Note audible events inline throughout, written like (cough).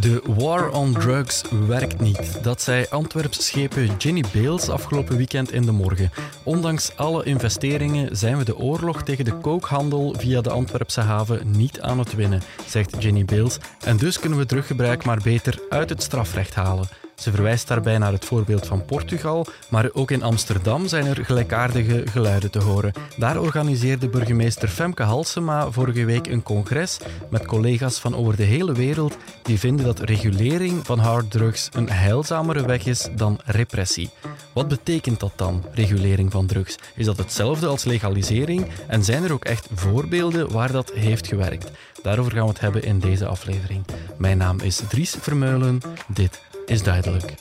De war on drugs werkt niet. Dat zei Antwerps schepen Ginny Beels afgelopen weekend in de morgen. Ondanks alle investeringen zijn we de oorlog tegen de kookhandel via de Antwerpse haven niet aan het winnen, zegt Ginny Beels. En dus kunnen we teruggebruik maar beter uit het strafrecht halen. Ze verwijst daarbij naar het voorbeeld van Portugal, maar ook in Amsterdam zijn er gelijkaardige geluiden te horen. Daar organiseerde burgemeester Femke Halsema vorige week een congres met collega's van over de hele wereld die vinden dat regulering van harddrugs een heilzamere weg is dan repressie. Wat betekent dat dan, regulering van drugs? Is dat hetzelfde als legalisering en zijn er ook echt voorbeelden waar dat heeft gewerkt? Daarover gaan we het hebben in deze aflevering. Mijn naam is Dries Vermeulen. Dit is duidelijk.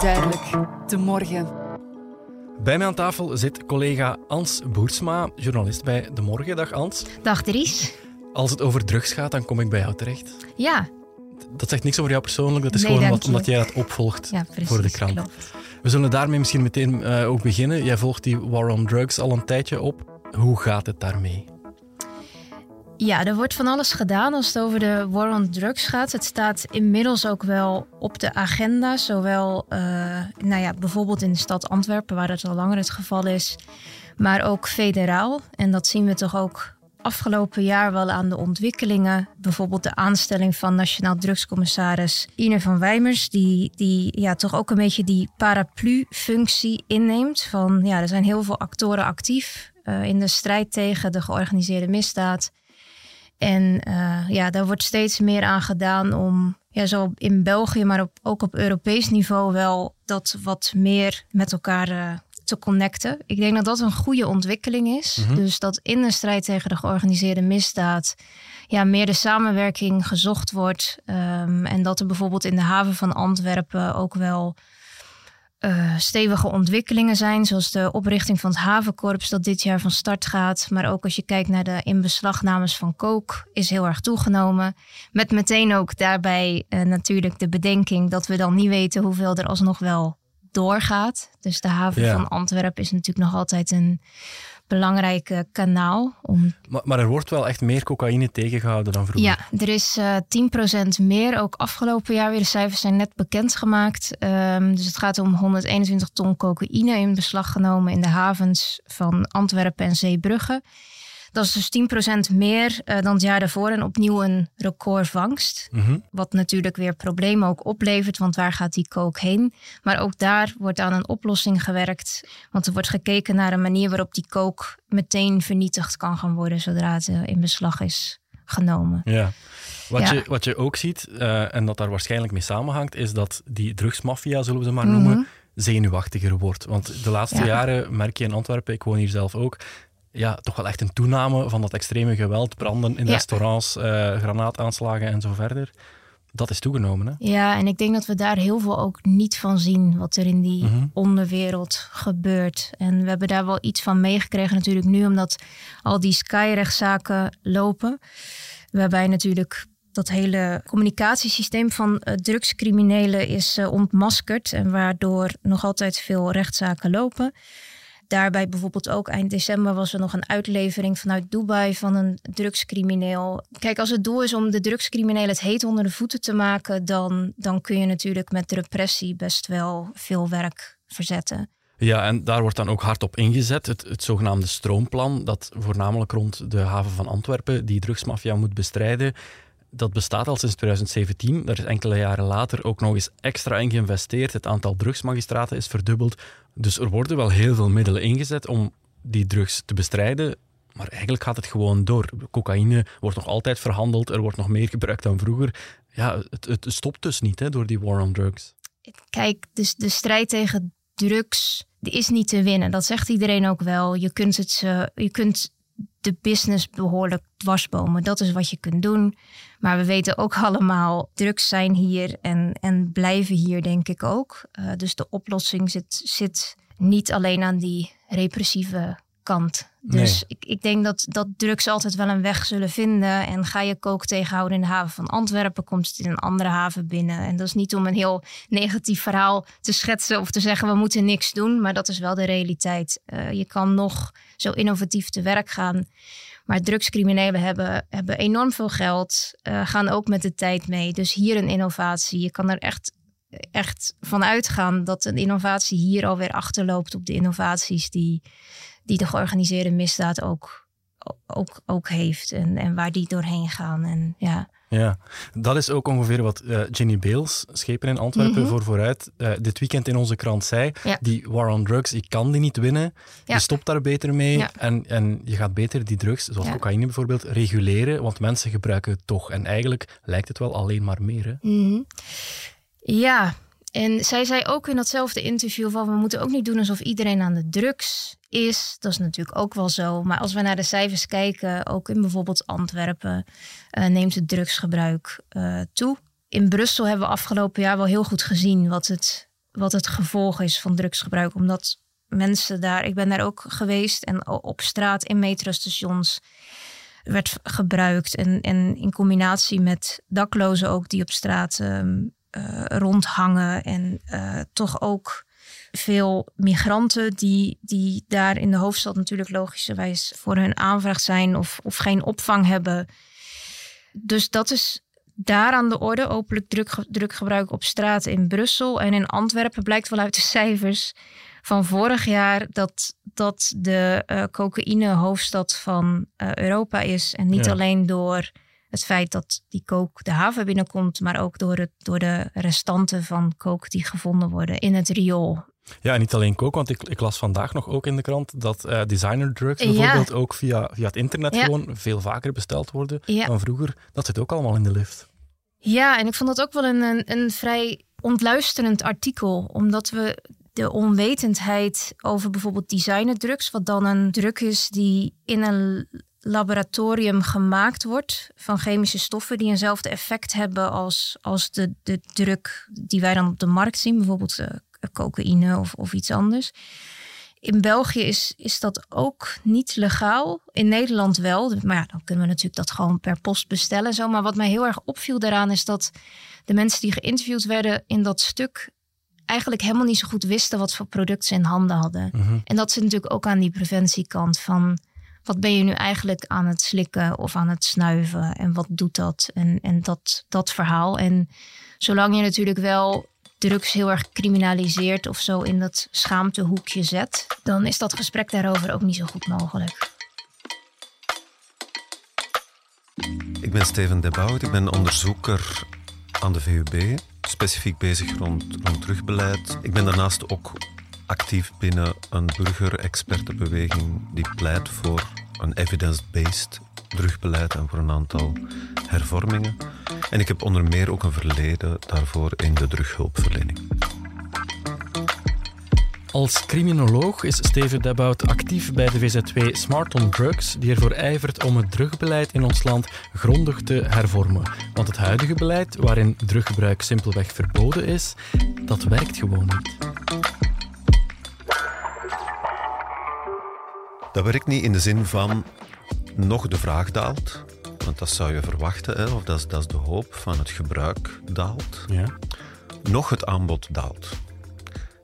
Duidelijk, de morgen. Bij mij aan tafel zit collega Ans Boersma, journalist bij De Morgen. Dag Ans. Dag Dries. Als het over drugs gaat, dan kom ik bij jou terecht. Ja. Dat zegt niks over jou persoonlijk, dat is Nee, gewoon je. omdat jij dat opvolgt Ja, precies. voor de krant. Klopt. We zullen daarmee misschien meteen eh, ook beginnen. Jij volgt die war on drugs al een tijdje op. Hoe gaat het daarmee? Ja, er wordt van alles gedaan als het over de war on drugs gaat. Het staat inmiddels ook wel op de agenda. Zowel eh, nou ja, bijvoorbeeld in de stad Antwerpen, waar dat al langer het geval is. Maar ook federaal. En dat zien we toch ook afgelopen jaar wel aan de ontwikkelingen. Bijvoorbeeld de aanstelling van Nationaal Drugscommissaris Ine van Wijmers. Die, die ja, toch ook een beetje die paraplu-functie inneemt. Van ja, er zijn heel veel actoren actief eh, in de strijd tegen de georganiseerde misdaad. En eh, ja, daar wordt steeds meer aan gedaan om, ja, zo in België, maar op, ook op Europees niveau wel dat wat meer met elkaar eh, te connecten. Ik denk dat dat een goede ontwikkeling is. Dus dat in de strijd tegen de georganiseerde misdaad ja, meer de samenwerking gezocht wordt. Ehm, en dat er bijvoorbeeld in de haven van Antwerpen ook wel eh, stevige ontwikkelingen zijn, zoals de oprichting van het havenkorps dat dit jaar van start gaat. Maar ook als je kijkt naar de inbeslagnames van kook, is heel erg toegenomen. Met meteen ook daarbij eh, natuurlijk de bedenking dat we dan niet weten hoeveel er alsnog wel doorgaat. Dus de haven Ja. van Antwerpen is natuurlijk nog altijd een belangrijk eh, kanaal om Maar, maar er wordt wel echt meer cocaïne tegengehouden dan vroeger. ja, er is eh 10% meer. Ook afgelopen jaar weer. De cijfers zijn net bekendgemaakt. Ehm, dus het gaat om 121 ton cocaïne in beslag genomen in de havens van Antwerpen en Zeebrugge. Dat is dus 10% meer eh, dan het jaar daarvoor en opnieuw een recordvangst. Mhm. Wat natuurlijk weer problemen ook oplevert, want waar gaat die kook heen? Maar ook daar wordt aan een oplossing gewerkt. Want er wordt gekeken naar een manier waarop die kook meteen vernietigd kan gaan worden zodra het eh, in beslag is genomen. Ja. Wat, Ja. Je, wat je ook ziet, eh, en dat daar waarschijnlijk mee samenhangt, is dat die drugsmafia, zullen we ze maar Mhm. noemen, zenuwachtiger wordt. Want de laatste Ja. jaren merk je in Antwerpen, ik woon hier zelf ook, ja, toch wel echt een toename van dat extreme geweld, branden in Ja. restaurants, eh, granaataanslagen en zo verder. Dat is toegenomen, hè? Ja, en ik denk dat we daar heel veel ook niet van zien wat er in die Mhm. onderwereld gebeurt. En we hebben daar wel iets van meegekregen natuurlijk nu, omdat al die Sky-rechtszaken lopen. Waarbij natuurlijk dat hele communicatiesysteem van eh, drugscriminelen is eh, ontmaskerd. En waardoor nog altijd veel rechtszaken lopen. Daarbij bijvoorbeeld ook eind december was er nog een uitlevering vanuit Dubai van een drugscrimineel. Kijk, als het doel is om de drugscriminelen het heet onder de voeten te maken, dan, dan kun je natuurlijk met repressie best wel veel werk verzetten. Ja, en daar wordt dan ook hard op ingezet. Het, het zogenaamde stroomplan, dat voornamelijk rond de haven van Antwerpen die drugsmafia moet bestrijden. Dat bestaat al sinds 2017. Daar is enkele jaren later ook nog eens extra in geïnvesteerd. Het aantal drugsmagistraten is verdubbeld. Dus er worden wel heel veel middelen ingezet om die drugs te bestrijden. Maar eigenlijk gaat het gewoon door. Cocaïne wordt nog altijd verhandeld. Er wordt nog meer gebruikt dan vroeger. Ja, het, het stopt dus niet hè, door die war on drugs. Kijk, dus de strijd tegen drugs die is niet te winnen. Dat zegt iedereen ook wel. Je kunt, het, eh, je kunt de business behoorlijk dwarsbomen. Dat is wat je kunt doen. Maar we weten ook allemaal, drugs zijn hier en, en blijven hier, denk ik ook. Eh, dus de oplossing zit, zit niet alleen aan die repressieve kant. Dus Nee. ik, ik denk dat, dat drugs altijd wel een weg zullen vinden. En ga je kook tegenhouden in de haven van Antwerpen, komt het in een andere haven binnen. En dat is niet om een heel negatief verhaal te schetsen of te zeggen we moeten niks doen. Maar dat is wel de realiteit. Eh, je kan nog zo innovatief te werk gaan. Maar drugscriminelen hebben, hebben enorm veel geld, uh, gaan ook met de tijd mee. Dus hier een innovatie. Je kan er echt, echt van uitgaan dat een innovatie hier alweer achterloopt op de innovaties die, die de georganiseerde misdaad ook, ook, ook heeft. En, en waar die doorheen gaan. En ja. Ja, dat is ook ongeveer wat uh, Jenny Beels, schepen in Antwerpen, mhm. voor vooruit uh, dit weekend in onze krant zei. Die war on drugs, ik kan die niet winnen. Je stopt daar beter mee en, en je gaat beter die drugs, zoals cocaïne bijvoorbeeld, reguleren, want mensen gebruiken het toch. En eigenlijk lijkt het wel alleen maar meer. Hè? Mhm. Ja, en zij zei ook in datzelfde interview van we moeten ook niet doen alsof iedereen aan de drugs is. Dat is natuurlijk ook wel zo. Maar als we naar de cijfers kijken, ook in bijvoorbeeld Antwerpen, uh, neemt het drugsgebruik uh, toe. In Brussel hebben we afgelopen jaar wel heel goed gezien wat het, wat het gevolg is van drugsgebruik. Omdat mensen daar, ik ben daar ook geweest en op straat in metrostations werd gebruikt. En, en in combinatie met daklozen ook die op straat um, uh, rondhangen. En toch ook veel migranten die, die daar in de hoofdstad natuurlijk logischerwijs voor hun aanvraag zijn of, of geen opvang hebben. Dus dat is daar aan de orde. Openlijk druk, drukgebruik op straat in Brussel en in Antwerpen blijkt wel uit de cijfers van vorig jaar dat, dat de uh, cocaïne hoofdstad van uh, Europa is. En niet alleen door het feit dat die kook de haven binnenkomt, maar ook door, het, door de restanten van kook die gevonden worden in het riool. Ja, en niet alleen kook, want ik, ik, las vandaag nog ook in de krant dat uh, designer drugs bijvoorbeeld ook via, via het internet gewoon veel vaker besteld worden dan vroeger. Dat zit ook allemaal in de lift. Ja, en ik vond dat ook wel een, een, een vrij ontluisterend artikel, omdat we de onwetendheid over bijvoorbeeld designer drugs, wat dan een druk is die in een laboratorium gemaakt wordt van chemische stoffen die eenzelfde effect hebben als, als de, de druk die wij dan op de markt zien, bijvoorbeeld uh, cocaïne of, of iets anders. In België is, is dat ook niet legaal. In Nederland wel. Maar ja, dan kunnen we natuurlijk dat gewoon per post bestellen. Zo. Maar wat mij heel erg opviel daaraan is dat de mensen die geïnterviewd werden in dat stuk eigenlijk helemaal niet zo goed wisten wat voor producten ze in handen hadden. Mhm. En dat zit natuurlijk ook aan die preventiekant van wat ben je nu eigenlijk aan het slikken of aan het snuiven en wat doet dat en, en dat, dat verhaal. En zolang je natuurlijk wel drugs heel erg criminaliseert of zo in dat schaamtehoekje zet, dan is dat gesprek daarover ook niet zo goed mogelijk. Ik ben Steven Debout, ik ben onderzoeker aan de VUB, specifiek bezig rond, rond terugbeleid. Ik ben daarnaast ook actief binnen een burgerexpertenbeweging die pleit voor een evidence-based terugbeleid en voor een aantal hervormingen. En ik heb onder meer ook een verleden daarvoor in de drughulpverlening. Als criminoloog is Steven Debout actief bij de VZW Smart on Drugs, die ervoor ijvert om het drugbeleid in ons land grondig te hervormen. Want het huidige beleid, waarin druggebruik simpelweg verboden is, dat werkt gewoon niet. Dat werkt niet in de zin van nog de vraag daalt, want dat zou je verwachten, hè, of dat is, dat is de hoop van het gebruik daalt. Ja. Nog het aanbod daalt.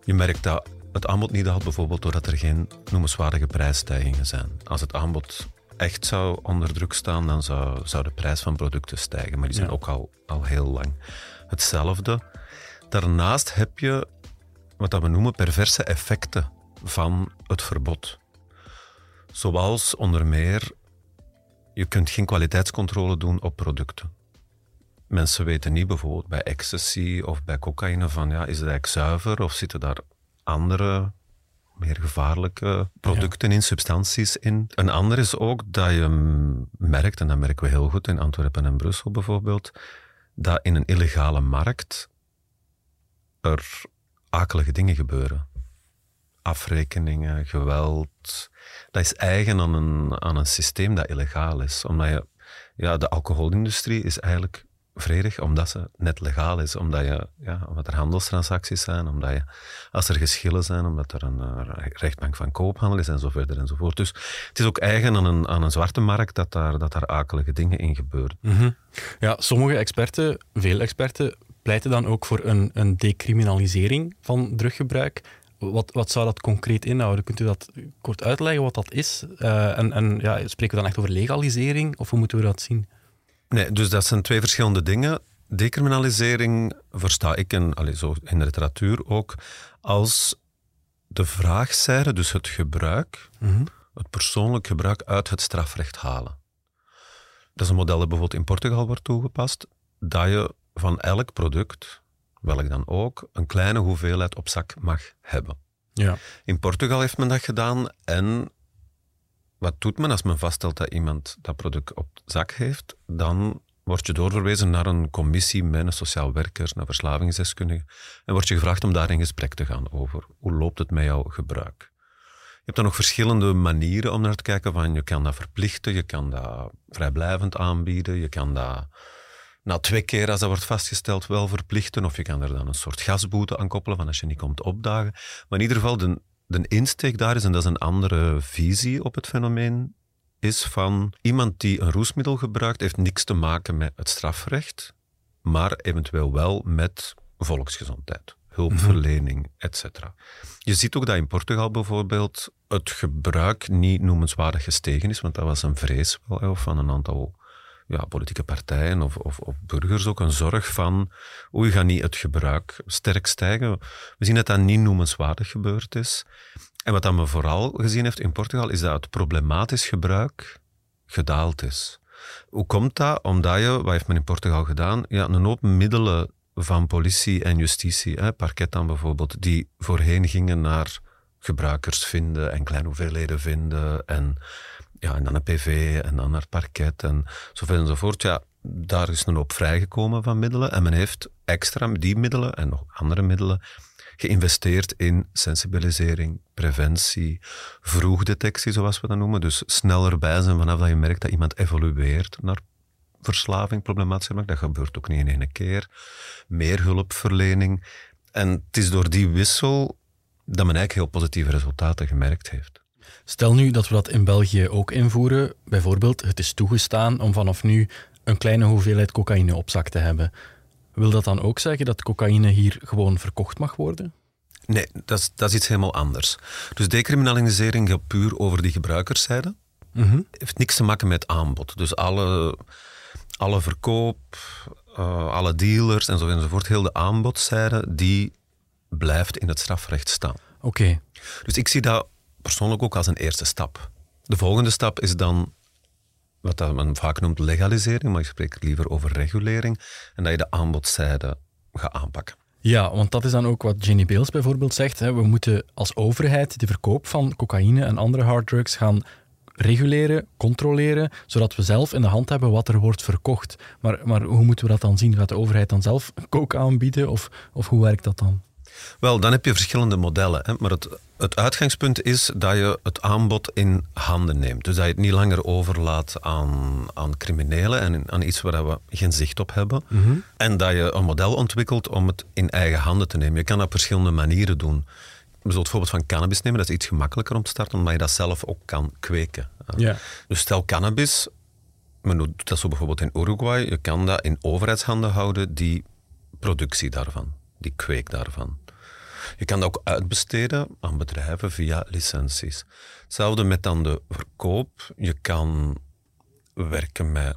Je merkt dat het aanbod niet daalt bijvoorbeeld doordat er geen noemenswaardige prijsstijgingen zijn. Als het aanbod echt zou onder druk staan, dan zou, zou de prijs van producten stijgen. Maar die zijn ook al, al heel lang hetzelfde. Daarnaast heb je wat we noemen perverse effecten van het verbod. Zoals onder meer, je kunt geen kwaliteitscontrole doen op producten. Mensen weten niet bijvoorbeeld bij ecstasy of bij cocaïne van ja, is het eigenlijk zuiver of zitten daar andere meer gevaarlijke producten in, substanties in. Een ander is ook dat je merkt, en dat merken we heel goed in Antwerpen en Brussel bijvoorbeeld, dat in een illegale markt er akelige dingen gebeuren. Afrekeningen, geweld, dat is eigen aan een, aan een systeem dat illegaal is. Omdat je, ja, de alcoholindustrie is eigenlijk vredig omdat ze net legaal is. Omdat, je, ja, omdat er handelstransacties zijn, omdat je, als er geschillen zijn, omdat er een uh, rechtbank van koophandel is en zo verder enzovoort. Dus het is ook eigen aan een, aan een zwarte markt dat daar, dat daar akelige dingen in gebeuren. Mhm. Ja, sommige experten, veel experten, pleiten dan ook voor een, een decriminalisering van druggebruik. Wat, wat zou dat concreet inhouden? Kunt u dat kort uitleggen wat dat is? Uh, en en ja, spreken we dan echt over legalisering of hoe moeten we dat zien? Nee, dus dat zijn twee verschillende dingen. Decriminalisering versta ik allez, zo in de literatuur ook als de vraagzijde, dus het gebruik, mhm. het persoonlijk gebruik uit het strafrecht halen. Dat is een model dat bijvoorbeeld in Portugal wordt toegepast, dat je van elk product, welk dan ook, een kleine hoeveelheid op zak mag hebben. Ja. In Portugal heeft men dat gedaan en wat doet men als men vaststelt dat iemand dat product op zak heeft? Dan word je doorverwezen naar een commissie met een sociaal werker, naar verslavingsdeskundigen, en word je gevraagd om daar in gesprek te gaan over hoe loopt het met jouw gebruik. Je hebt dan nog verschillende manieren om naar te kijken. Van je kan dat verplichten, je kan dat vrijblijvend aanbieden, je kan dat na twee keer, als dat wordt vastgesteld, wel verplichten, of je kan er dan een soort gasboete aan koppelen van als je niet komt opdagen. Maar in ieder geval, de, de insteek daar is, en dat is een andere visie op het fenomeen, is van iemand die een roesmiddel gebruikt, heeft niks te maken met het strafrecht, maar eventueel wel met volksgezondheid, hulpverlening, mm etc. Je ziet ook dat in Portugal bijvoorbeeld het gebruik niet noemenswaardig gestegen is, want dat was een vrees wel, van een aantal ja, politieke partijen of, of, burgers ook een zorg van oei, gaat niet het gebruik sterk stijgen. We zien dat dat niet noemenswaardig gebeurd is. En wat dan me vooral gezien heeft in Portugal, is dat het problematisch gebruik gedaald is. Hoe komt dat? Omdat je, wat heeft men in Portugal gedaan? Ja, een hoop middelen van politie en justitie, hè, parket dan bijvoorbeeld, die voorheen gingen naar gebruikers vinden en kleine hoeveelheden vinden en, ja, en dan een PV en dan naar parket en zoveel enzovoort. Ja, daar is een hoop vrijgekomen van middelen en men heeft extra die middelen en nog andere middelen geïnvesteerd in sensibilisering, preventie, vroegdetectie, zoals we dat noemen. Dus sneller bij zijn vanaf dat je merkt dat iemand evolueert naar verslaving, problematisch Dat gebeurt ook niet in één keer. Meer hulpverlening. En het is door die wissel dat men eigenlijk heel positieve resultaten gemerkt heeft. Stel nu dat we dat in België ook invoeren. Bijvoorbeeld, het is toegestaan om vanaf nu een kleine hoeveelheid cocaïne op zak te hebben. Wil dat dan ook zeggen dat cocaïne hier gewoon verkocht mag worden? Nee, dat is, dat is iets helemaal anders. Dus decriminalisering gaat puur over die gebruikerszijde. Mm heeft niks te maken met aanbod. Dus alle, alle verkoop, uh, alle dealers en zo enzovoort, heel de aanbodzijde, die blijft in het strafrecht staan. Oké. Dus ik zie dat persoonlijk ook als een eerste stap. De volgende stap is dan wat men vaak noemt legalisering, maar ik spreek liever over regulering, en dat je de aanbodzijde gaat aanpakken. Ja, want dat is dan ook wat Jenny Beels bijvoorbeeld zegt. Hè. We moeten als overheid de verkoop van cocaïne en andere harddrugs gaan reguleren, controleren, zodat we zelf in de hand hebben wat er wordt verkocht. Maar, maar hoe moeten we dat dan zien? Gaat de overheid dan zelf coke aanbieden of, of hoe werkt dat dan? Wel, dan heb je verschillende modellen. Hè? Maar het, het uitgangspunt is dat je het aanbod in handen neemt. Dus dat je het niet langer overlaat aan, aan criminelen en aan iets waar we geen zicht op hebben. Mhm. En dat je een model ontwikkelt om het in eigen handen te nemen. Je kan dat op verschillende manieren doen. We zullen het voorbeeld van cannabis nemen. Dat is iets gemakkelijker om te starten, omdat je dat zelf ook kan kweken. Ja. Dus stel cannabis, men doet dat zo bijvoorbeeld in Uruguay. Je kan dat in overheidshanden houden, die productie daarvan, die kweek daarvan. Je kan dat ook uitbesteden aan bedrijven via licenties. Hetzelfde met dan de verkoop. Je kan werken met,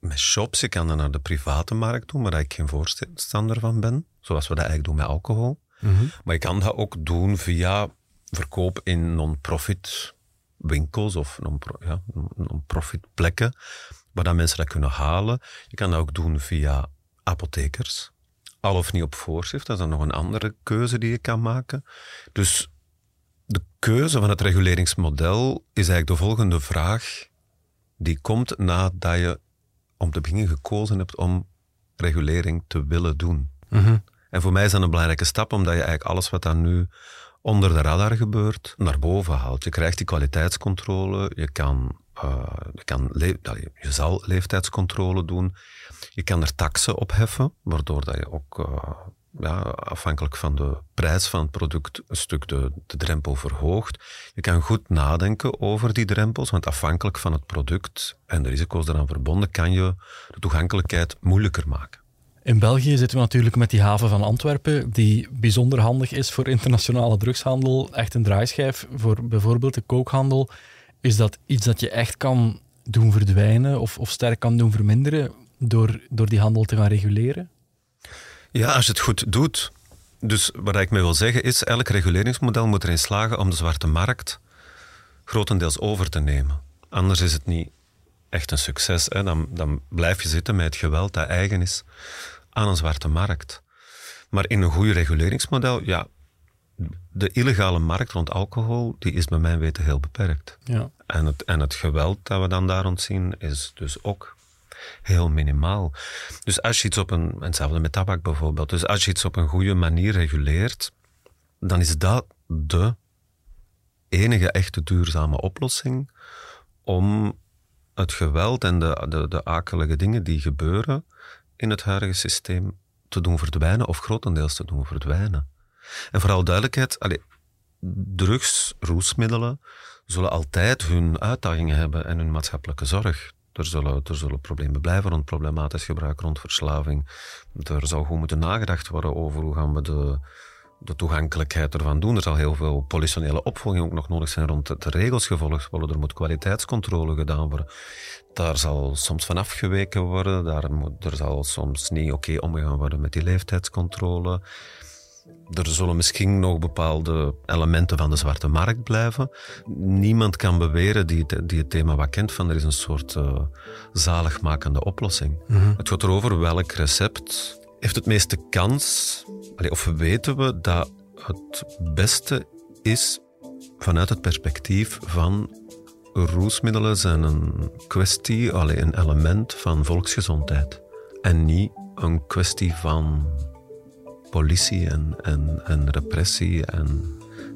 met shops, je kan dat naar de private markt doen, waar ik geen voorstander van ben. Zoals we dat eigenlijk doen met alcohol. Mhm. Maar je kan dat ook doen via verkoop in non-profit winkels of non-profit ja, plekken, waar dan mensen dat kunnen halen. Je kan dat ook doen via apothekers al of niet op voorschrift. Dat is dan nog een andere keuze die je kan maken. Dus de keuze van het reguleringsmodel is eigenlijk de volgende vraag. Die komt nadat je om te beginnen gekozen hebt om regulering te willen doen. Mhm. En voor mij is dat een belangrijke stap, omdat je eigenlijk alles wat dan nu onder de radar gebeurt, naar boven haalt. Je krijgt die kwaliteitscontrole, je kan, uh, je, kan je zal leeftijdscontrole doen. Je kan er taxen op heffen, waardoor dat je ook uh, ja, afhankelijk van de prijs van het product een stuk de, de drempel verhoogt. Je kan goed nadenken over die drempels, want afhankelijk van het product en de risico's eraan verbonden kan je de toegankelijkheid moeilijker maken. In België zitten we natuurlijk met die haven van Antwerpen, die bijzonder handig is voor internationale drugshandel. Echt een draaischijf voor bijvoorbeeld de kookhandel. Is dat iets dat je echt kan doen verdwijnen of, of sterk kan doen verminderen door, door die handel te gaan reguleren? Ja, als je het goed doet. Dus wat ik mee wil zeggen is, elk reguleringsmodel moet erin slagen om de zwarte markt grotendeels over te nemen. Anders is het niet echt een succes. Hè? Dan, dan blijf je zitten met het geweld dat eigen is aan een zwarte markt. Maar in een goed reguleringsmodel, ja, de illegale markt rond alcohol, die is bij mijn weten heel beperkt. Ja. En, het, en het geweld dat we dan daar rond zien, is dus ook heel minimaal. Dus als je iets op een, hetzelfde met tabak bijvoorbeeld, dus als je iets op een goede manier reguleert, dan is dat de enige echte duurzame oplossing om het geweld en de, de, de akelige dingen die gebeuren in het huidige systeem te doen verdwijnen of grotendeels te doen verdwijnen. En vooral duidelijkheid, allee, drugs, roesmiddelen zullen altijd hun uitdagingen hebben en hun maatschappelijke zorg. Er zullen, er zullen problemen blijven rond problematisch gebruik, rond verslaving. Er zal goed moeten nagedacht worden over hoe gaan we de, de toegankelijkheid ervan doen. Er zal heel veel politionele opvolging ook nog nodig zijn rond de, regels gevolgd worden. Er moet kwaliteitscontrole gedaan worden. Daar zal soms van afgeweken worden. Daar moet, er zal soms niet oké omgegaan worden met die leeftijdscontrole. Er zullen misschien nog bepaalde elementen van de zwarte markt blijven. Niemand kan beweren die, die het thema wat kent van er is een soort uh, zaligmakende oplossing. Mhm. Het gaat erover welk recept heeft het meeste kans, of weten we dat het beste is vanuit het perspectief van roesmiddelen zijn een kwestie, alleen een element van volksgezondheid. En niet een kwestie van politie en, en, en repressie. En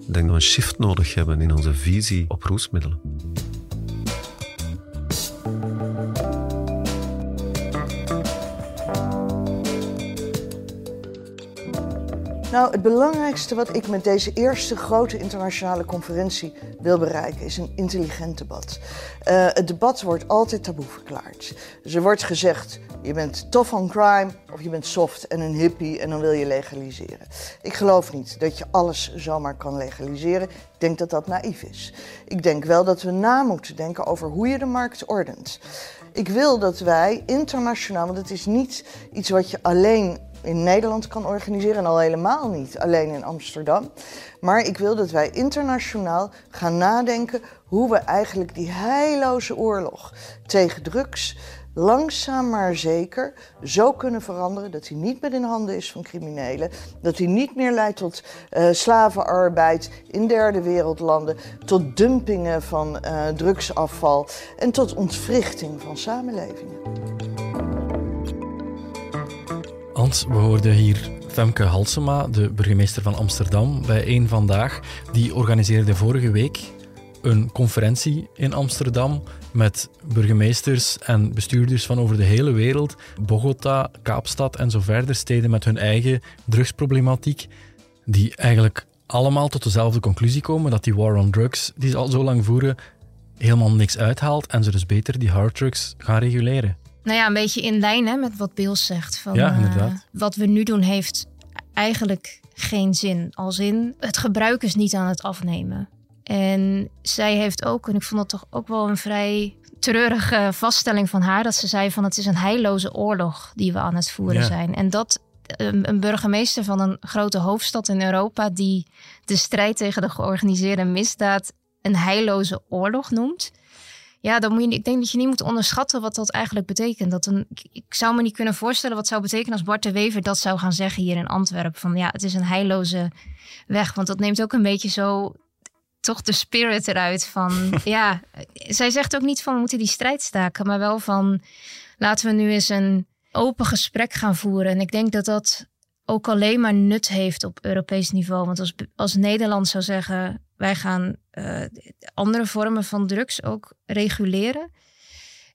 ik denk dat we een shift nodig hebben in onze visie op roesmiddelen. Nou, het belangrijkste wat ik met deze eerste grote internationale conferentie wil bereiken is een intelligent debat. Uh, het debat wordt altijd taboe verklaard. Dus er wordt gezegd, je bent tough on crime of je bent soft en een hippie en dan wil je legaliseren. Ik geloof niet dat je alles zomaar kan legaliseren. Ik denk dat dat naïef is. Ik denk wel dat we na moeten denken over hoe je de markt ordent. Ik wil dat wij internationaal, want het is niet iets wat je alleen in Nederland kan organiseren en al helemaal niet alleen in Amsterdam. Maar ik wil dat wij internationaal gaan nadenken hoe we eigenlijk die heilloze oorlog tegen drugs langzaam maar zeker zo kunnen veranderen dat hij niet meer in handen is van criminelen, dat hij niet meer leidt tot uh, slavenarbeid in derde wereldlanden, tot dumpingen van uh, drugsafval en tot ontwrichting van samenlevingen. We hoorden hier Femke Halsema, de burgemeester van Amsterdam, bij één Vandaag. Die organiseerde vorige week een conferentie in Amsterdam met burgemeesters en bestuurders van over de hele wereld. Bogota, Kaapstad en zo verder. Steden met hun eigen drugsproblematiek. Die eigenlijk allemaal tot dezelfde conclusie komen dat die war on drugs, die ze al zo lang voeren, helemaal niks uithaalt en ze dus beter die harddrugs gaan reguleren. Nou ja, een beetje in lijn hè, met wat Bill zegt. Van, ja, inderdaad. Uh, wat we nu doen heeft eigenlijk geen zin. Als in, het gebruik is niet aan het afnemen. En zij heeft ook, en ik vond dat toch ook wel een vrij treurige vaststelling van haar, dat ze zei van het is een heilloze oorlog die we aan het voeren zijn. En dat een, een burgemeester van een grote hoofdstad in Europa die de strijd tegen de georganiseerde misdaad een heilloze oorlog noemt. Ja, dan moet je, ik denk dat je niet moet onderschatten wat dat eigenlijk betekent. Dat een, ik zou me niet kunnen voorstellen wat zou betekenen als Bart de Wever dat zou gaan zeggen hier in Antwerpen. Van ja, het is een heilloze weg. Want dat neemt ook een beetje zo toch de spirit eruit van (laughs) ja, zij zegt ook niet van we moeten die strijd staken, maar wel van laten we nu eens een open gesprek gaan voeren. En ik denk dat dat ook alleen maar nut heeft op Europees niveau. Want als, als Nederland zou zeggen, wij gaan uh, andere vormen van drugs ook reguleren.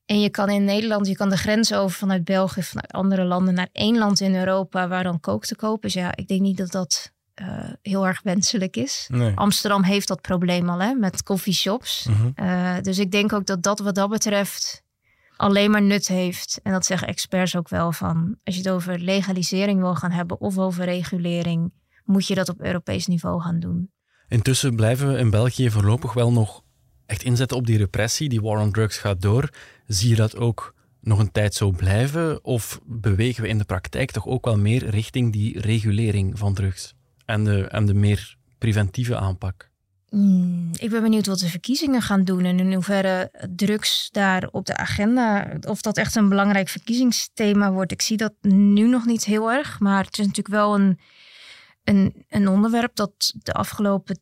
En je kan in Nederland, je kan de grens over vanuit België, vanuit andere landen naar één land in Europa waar dan kook te kopen is. Ja, ik denk niet dat dat uh, heel erg wenselijk is. Amsterdam heeft dat probleem al hè, met coffeeshops. Uh, dus ik denk ook dat dat wat dat betreft alleen maar nut heeft. En dat zeggen experts ook wel van als je het over legalisering wil gaan hebben of over regulering, moet je dat op Europees niveau gaan doen. Intussen blijven we in België voorlopig wel nog echt inzetten op die repressie. Die war on drugs gaat door. Zie je dat ook nog een tijd zo blijven? Of bewegen we in de praktijk toch ook wel meer richting die regulering van drugs en de, en de meer preventieve aanpak? Hmm, ik ben benieuwd wat de verkiezingen gaan doen en in hoeverre drugs daar op de agenda, of dat echt een belangrijk verkiezingsthema wordt. Ik zie dat nu nog niet heel erg, maar het is natuurlijk wel een, een, een onderwerp dat de afgelopen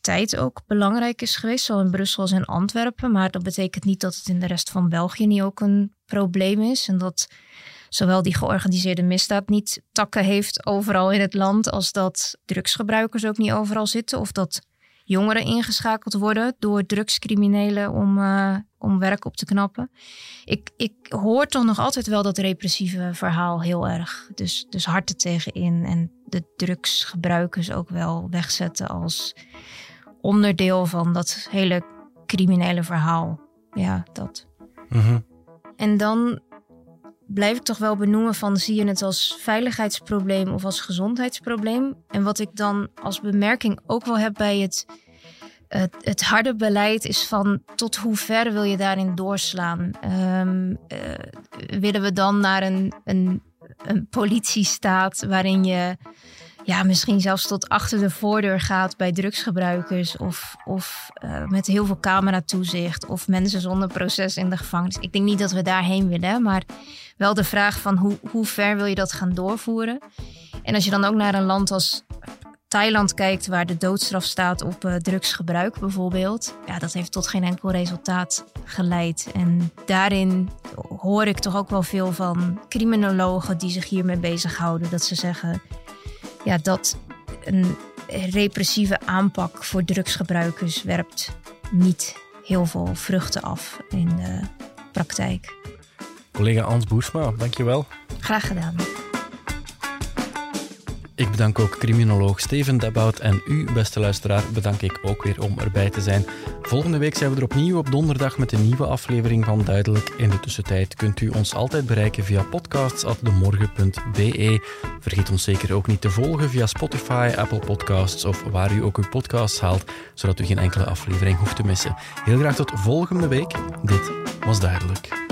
tijd ook belangrijk is geweest, zowel in Brussel als in Antwerpen. Maar dat betekent niet dat het in de rest van België niet ook een probleem is. En dat zowel die georganiseerde misdaad niet takken heeft overal in het land, als dat drugsgebruikers ook niet overal zitten. Of dat jongeren ingeschakeld worden door drugscriminelen om, uh, om werk op te knappen. Ik, ik hoor toch nog altijd wel dat repressieve verhaal heel erg. Dus, dus hard er tegenin en de drugsgebruikers ook wel wegzetten als onderdeel van dat hele criminele verhaal. Ja, dat. Mhm. En dan blijf ik toch wel benoemen van zie je het als veiligheidsprobleem of als gezondheidsprobleem. En wat ik dan als bemerking ook wel heb bij het, het, harde beleid is van tot hoe ver wil je daarin doorslaan? Um, willen we dan naar een, een, een politiestaat waarin je ja, misschien zelfs tot achter de voordeur gaat bij drugsgebruikers. Of, of uh, met heel veel cameratoezicht. Of mensen zonder proces in de gevangenis. Ik denk niet dat we daarheen willen. Maar wel de vraag van hoe, hoe ver wil je dat gaan doorvoeren? En als je dan ook naar een land als Thailand kijkt, waar de doodstraf staat op uh, drugsgebruik bijvoorbeeld. Ja, dat heeft tot geen enkel resultaat geleid. En daarin hoor ik toch ook wel veel van criminologen die zich hiermee bezighouden. Dat ze zeggen ja, dat een repressieve aanpak voor drugsgebruikers werpt niet heel veel vruchten af in de praktijk. Collega Ans Boersma, dankjewel. Graag gedaan. Ik bedank ook criminoloog Steven Dabout en u, beste luisteraar, bedank ik ook weer om erbij te zijn. Volgende week zijn we er opnieuw op donderdag met een nieuwe aflevering van Duidelijk. In de tussentijd kunt u ons altijd bereiken via podcasts.demorgen.be. Vergeet ons zeker ook niet te volgen via Spotify, Apple Podcasts of waar u ook uw podcasts haalt, zodat u geen enkele aflevering hoeft te missen. Heel graag tot volgende week. Dit was Duidelijk.